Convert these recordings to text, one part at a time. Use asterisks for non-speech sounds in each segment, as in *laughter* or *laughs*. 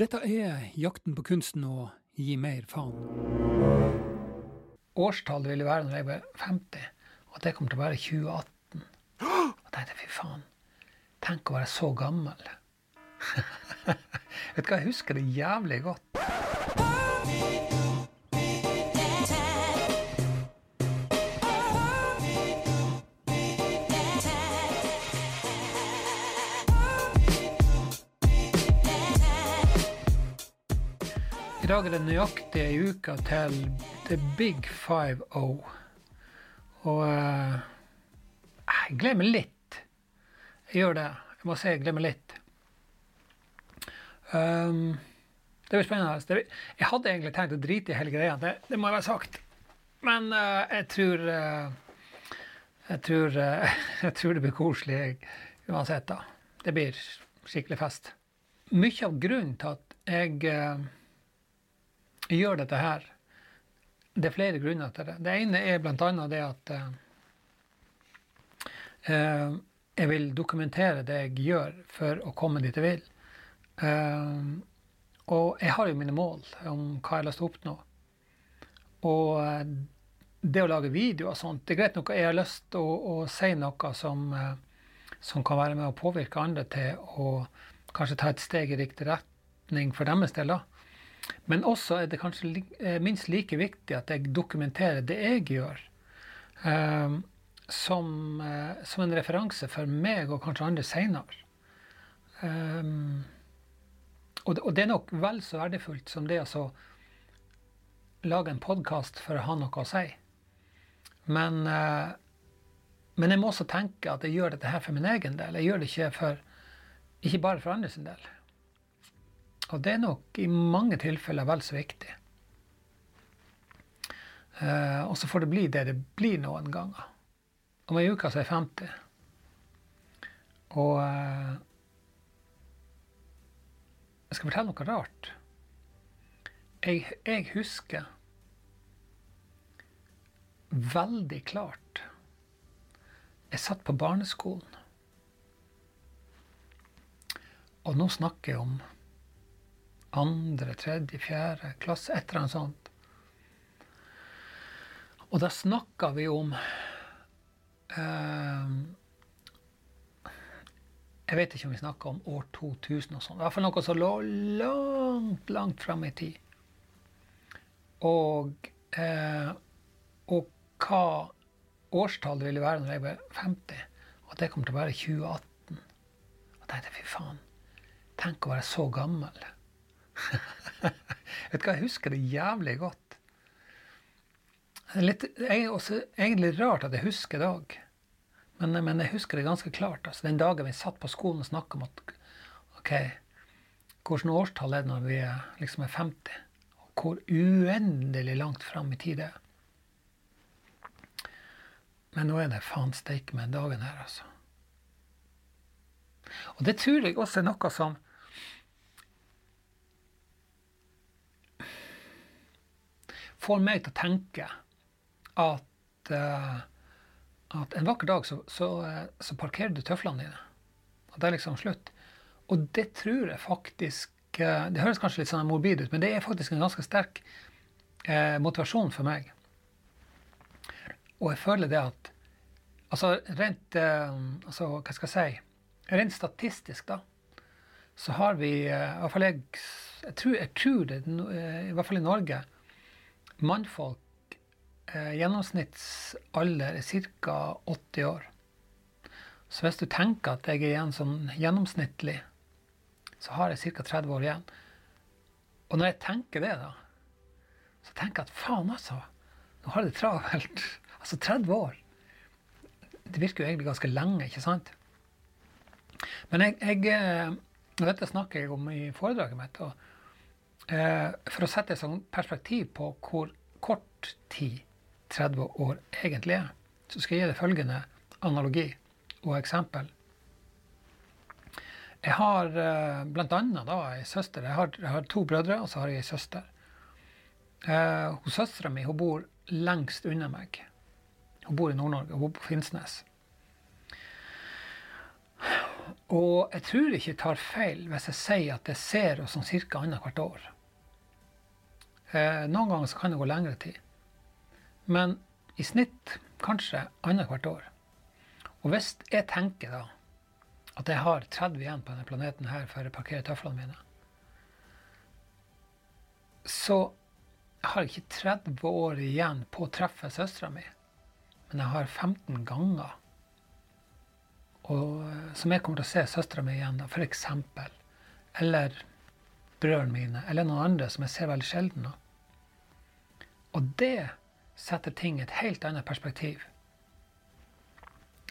Dette er jakten på kunsten å gi mer faen. Årstallet ville være når jeg var 50, og det kommer til å være 2018. Og tenkte fy faen, tenk å være så gammel. *laughs* Vet du hva, jeg husker det jævlig godt. Dag er det nøyaktig ei uke til The Big Five-O. Og uh, jeg glemmer litt. Jeg gjør det. Jeg må si jeg glemmer litt. Um, det blir spennende. Det, jeg hadde egentlig tenkt å drite i hele greia, det, det må jeg være sagt. Men uh, jeg tror uh, jeg, tror, *laughs* jeg tror det blir koselig uansett, da. Det blir skikkelig fest. Mye av grunnen til at jeg gjør dette her, det er flere grunner til det. Det ene er bl.a. det at eh, eh, jeg vil dokumentere det jeg gjør for å komme dit jeg vil. Eh, og jeg har jo mine mål om hva jeg har lyst til å oppnå. Og eh, det å lage videoer og sånt, det er greit nok at jeg har lyst til å, å si noe som, eh, som kan være med å påvirke andre til å kanskje ta et steg i riktig retning for deres del. da. Men også er det kanskje eh, minst like viktig at jeg dokumenterer det jeg gjør, eh, som, eh, som, en referanse for meg og kanskje andre seinere. Um, og, og, det er nok vel så verdifullt som det å lage en podkast for å ha noe å si. Men, eh, men jeg må også tenke at jeg gjør dette her for min egen del. Jeg gjør det ikke, for, ikke bare for andres del. Og det er nok i mange tilfeller vel så viktig. Uh, og så får det bli det det blir noen ganger. Om ei uke så er jeg 50. Og uh, jeg skal fortelle noe rart. Jeg, jeg husker veldig klart Jeg satt på barneskolen. Og nå snakker jeg om andre, tredje, fjerde klasse, et eller annet sånt. Og da snakka vi om eh, Jeg vet ikke om vi snakka om år 2000 og sånn. I hvert fall noe som lå langt, langt fram i tid. Og, eh, og hva årstallet ville være når jeg ble 50. Og det kommer til å være 2018. Og jeg tenkte fy faen, tenk å være så gammel. *laughs* Vet du hva, jeg husker det jævlig godt. Det er også egentlig rart at jeg husker dag. Men, men, jeg husker det ganske klart. Altså, den dagen vi satt på skolen og snakka om at ok, hvordan årstall er det når vi liksom er 50? Og hvor uendelig langt fram i tid det er. Men nå er det faen steike med dagen her, altså. Og det tror jeg også er noe som får meg til å tenke at, uh, at en vakker dag så, så, uh, så, parkerer du tøflene dine. Og det er liksom slutt. Og det tror jeg faktisk uh, Det høres kanskje litt sånn morbid ut, men det er faktisk en ganske sterk motivasjon for meg. Og jeg føler det at Altså rent altså, Hva skal jeg si Rent statistisk, da, så har vi I hvert fall jeg, jeg, tror, jeg tror det, i hvert fall i Norge mannfolk eh, gjennomsnittsalder er ca. 80 år. Så hvis du tenker at jeg er igjen sånn gjennomsnittlig, så har jeg ca. 30 år igjen. Og når jeg tenker det, da, så tenker jeg at faen, altså. Nå har jeg det travelt. *laughs* Altså 30 år. Det virker jo egentlig ganske lenge, ikke sant? Men jeg, jeg eh, Dette snakker jeg om i foredraget mitt. og Eh, for å sette et sånt perspektiv på hvor kort tid 30 år egentlig er, så skal jeg gi deg følgende analogi og eksempel. Jeg har eh, bl.a. ei søster. Jeg har, jeg har, to brødre, og så har jeg ei søster. Eh, Søstera mi bor lengst unna meg. Hun bor i Nord-Norge. Hun bor på Finnsnes. Og jeg tror ikke jeg tar feil hvis jeg sier at jeg ser oss sånn ca. annethvert år. Eh, noen ganger så kan det gå lengre tid. Men i snitt kanskje annethvert år. Og hvis jeg tenker da at jeg har 30 igjen på denne planeten her for å parkere tøflene mine, så har jeg ikke 30 år igjen på å treffe søstera mi, men jeg har 15 ganger og, eh, som jeg kommer til å se søstera mi igjen, f.eks. Eller brødrene mine, eller noen andre som jeg ser veldig sjelden. Og det setter ting i et helt annet perspektiv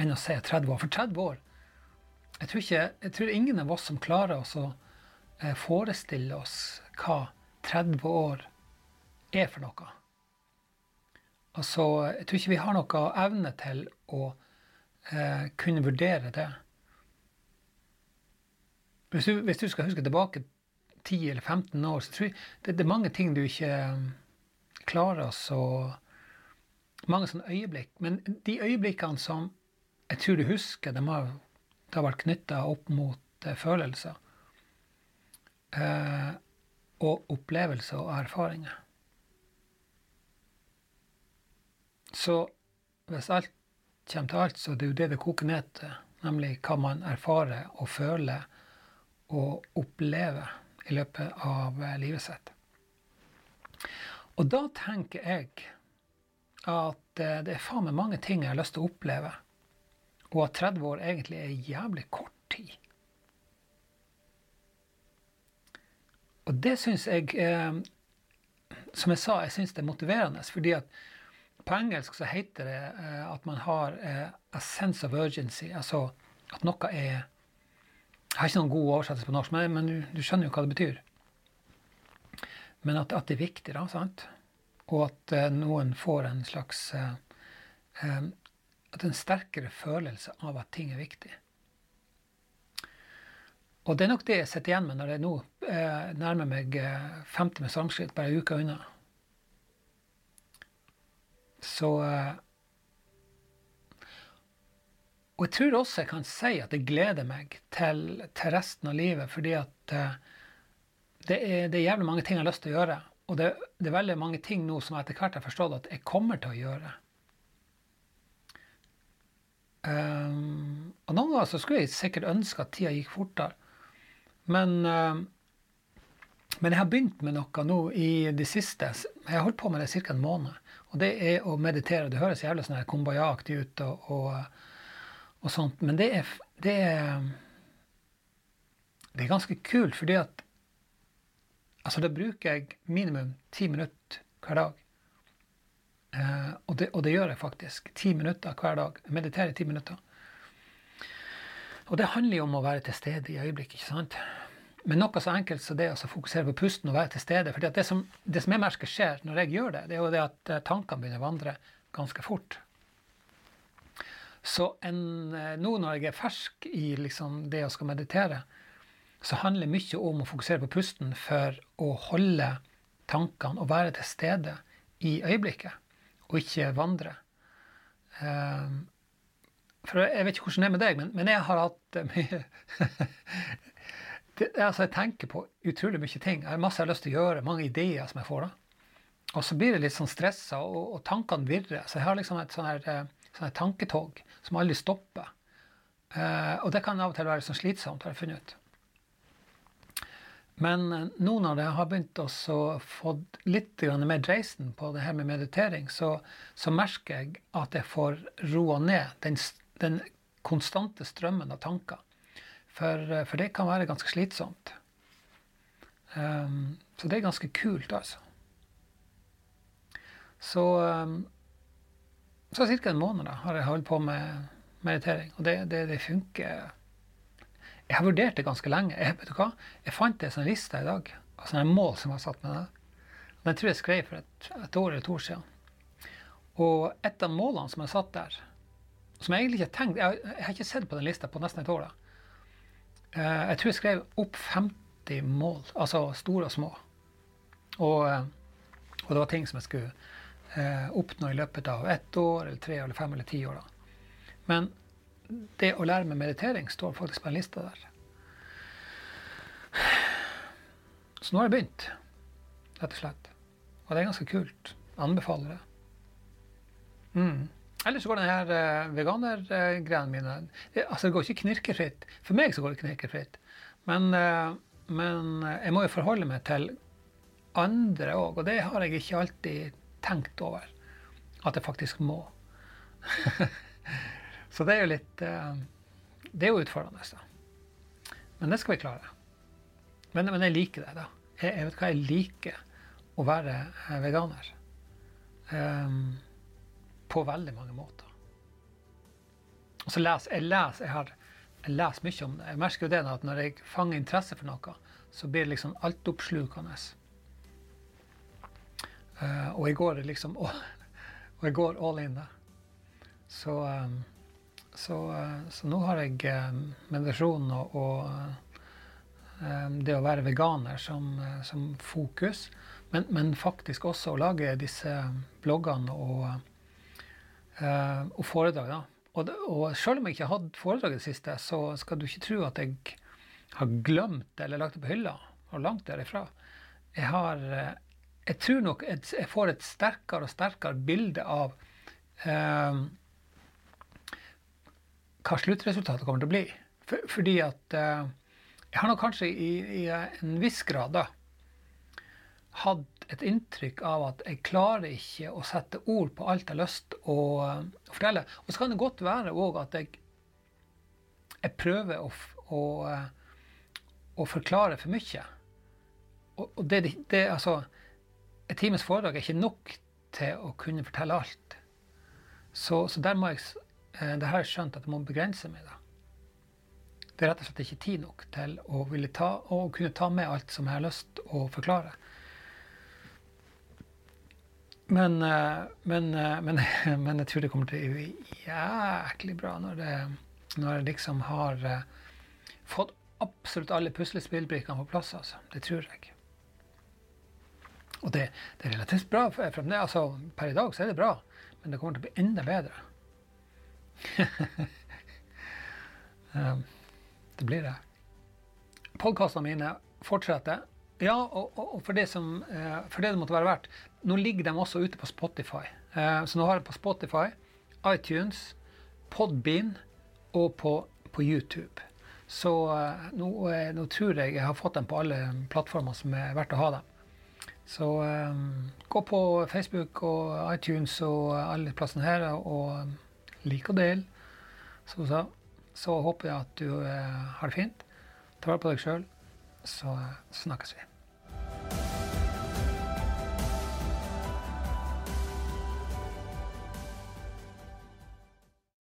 enn å se 30 år. For 30 år jeg tror, ikke, jeg tror ingen av oss som klarer oss å eh, forestille oss hva 30 år er for noe. Altså, jeg tror ikke vi har noe evne til å eh, kunne vurdere det. Hvis du, hvis du, skal huske tilbake 10 eller 15 år, så tror jeg det, det er mange ting du ikke eh, klarer så Mange sånne øyeblikk. Men de øyeblikkene som jeg tror du husker, de har, de har vært knytta opp mot eh, følelser. Eh, og opplevelser og erfaringer. Så hvis alt kommer til alt, så det er jo det det koker ned til. Nemlig hva man erfarer og føler og opplever i løpet av eh, livet sitt. Og da tenker jeg at eh, det er faen meg mange ting jeg har lyst til å oppleve, og at 30 år egentlig er jævlig kort tid. Og det syns jeg eh, Som jeg sa, jeg syns det er motiverende. fordi at på engelsk så heter det uh, at man har uh, a sense of urgency. Altså at noe er Jeg har ikke noen god oversettelse på norsk, men, men du, du, skjønner jo hva det betyr. Men at, at det er viktig, da. sant? Og at uh, noen får en slags At en sterkere følelse av at ting er viktig. Og det er nok det jeg sitter igjen med når jeg nå nærmer meg 50 med stormskritt, bare ei uke unna. Så eh, Og jeg tror også jeg kan si at det gleder meg til, til resten av livet, fordi at eh, det er, det er, jævlig mange ting jeg har lyst til å gjøre. Og det, det, er veldig mange ting nå som jeg etter hvert har forstått at jeg kommer til å gjøre. Um, og noen ganger så skulle jeg sikkert ønske at tida gikk fortere. Men, um, men jeg har begynt med noe nå i det siste. Jeg har holdt på med det ca. en måned. Og det er å meditere. Det høres jævlig sånn kumbaya-aktig ut og, og, og, sånt, men det er, det er, det er ganske kult, fordi at Altså, da bruker jeg minimum ti minutter hver dag. Eh, og, det, og, det, gjør jeg faktisk. Ti minutter hver dag. Jeg mediterer i ti minutter. Og det handler jo om å være til stede i øyeblikket, ikke sant? Men noe så enkelt som det å fokusere på pusten og være til stede. For det som, det som jeg merker skjer når jeg gjør det, det er jo det at eh, tankene begynner å vandre ganske fort. Så en, eh, nå når jeg er fersk i liksom det å skal meditere, så handler mye om å fokusere på pusten for å holde tankene og være til stede i øyeblikket, og ikke vandre. Um, for Jeg vet ikke hvordan det er med deg, men, men jeg har hatt mye *laughs* det, altså jeg tenker på utrolig mye ting. Jeg har masse jeg har lyst til å gjøre, mange ideer som jeg får da. Og så blir det litt sånn stressa, og, og, tankene virrer. Så jeg har liksom et sånn her, eh, sånn her tanketog som aldri stopper. Eh, og det kan av og til være sånn slitsomt, har jeg funnet ut. Men nå når jeg har begynt å få litt mer dreisen på det her med meditering, så, så merker jeg at jeg får roa ned den, den konstante strømmen av tanker. For, eh, for det kan være ganske slitsomt. Um, så det er ganske kult, altså. Så um, så ca. en måned da, har jeg holdt på med meditering, og det, det, det, funker. Jeg har vurdert det ganske lenge. Jeg, vet du hva? jeg fant en sånn liste i dag altså en mål som jeg har satt med det. Den tror jeg skrev for et, et, år eller to år siden. Og et av målene som jeg satt der, som jeg egentlig ikke har tenkt Jeg, jeg har ikke sett på den lista på nesten et år. da, jeg tror jeg skrev opp 50 mål, altså store og små. Og, eh, og det var ting som jeg skulle eh, oppnå i løpet av ett år, eller tre, eller fem eller ti år. Da. Men det å lære med meditering står faktisk på en liste der. Så nå har jeg begynt, rett og slett. Og det er ganske kult. Anbefaler det. Mm. Ellers så går denne her uh, veganergreiene mine det, Altså, det går ikke knirkefritt. For meg så går det knirkefritt. Men, uh, men jeg må jo forholde meg til andre òg, og det har jeg ikke alltid tenkt over. At jeg faktisk må. *laughs* så det er jo litt Det er jo utfordrende. Da. Men det skal vi klare. Men, men jeg liker det, da. Jeg, jeg, vet hva jeg liker å være veganer. Um, på veldig mange måter. Og så les, jeg leser jeg, jeg leser mye om det. Jeg merker jo det at når jeg fanger interesse for noe, så blir det liksom altoppslukende. Uh, og jeg går liksom og, *laughs* og jeg går all in der. Så, um, så, uh, så, nå har jeg um, meditasjon og, og det å være veganer som, som fokus. Men, men, faktisk også å lage disse bloggene og Uh, og foredrag, da. Og, og selv om jeg ikke har hatt foredrag i det siste, så skal du ikke tro at jeg har glemt eller lagt det på hylla. Og langt derifra. Jeg har uh, Jeg tror nok et, jeg får et sterkere og sterkere bilde av eh, hva sluttresultatet kommer til å bli. For, fordi at jeg har nok kanskje i, i en viss grad da hatt et inntrykk av at jeg klarer ikke å sette ord på alt jeg har lyst å, å fortelle. Og så kan det godt være òg at jeg, jeg prøver å, å, å, forklare for mye. Og det, det, altså Et times foredrag er ikke nok til å kunne fortelle alt. Så, så der må jeg eh, det har jeg skjønt at jeg må begrense meg. da. Det er rett og slett ikke tid nok til å, ta, å kunne ta med alt som jeg har lyst å forklare. Men, eh, men, eh, men, *laughs* men, jeg tror det kommer til å bli jæklig bra når det, når jeg liksom har eh, fått absolutt alle puslespillbrikkene på plass. altså. Det tror jeg. Og det, det er relativt bra. For, altså, per i dag så er det bra, men det kommer til å bli enda bedre. *laughs* det blir det. Podkastene mine fortsetter. Ja, og, og for, det som, for det det måtte være verdt, nå ligger de også ute på Spotify. Eh, så nå har jeg på Spotify, iTunes, Podbean og på, på YouTube. Så eh, nå, eh, nå, tror jeg jeg har fått dem på alle plattformer som er verdt å ha dem. Så gå på Facebook og iTunes og alle plassene her og lik og del. Så, så, så håper jeg at du har det fint. Ta vare på deg sjøl, så snakkes vi.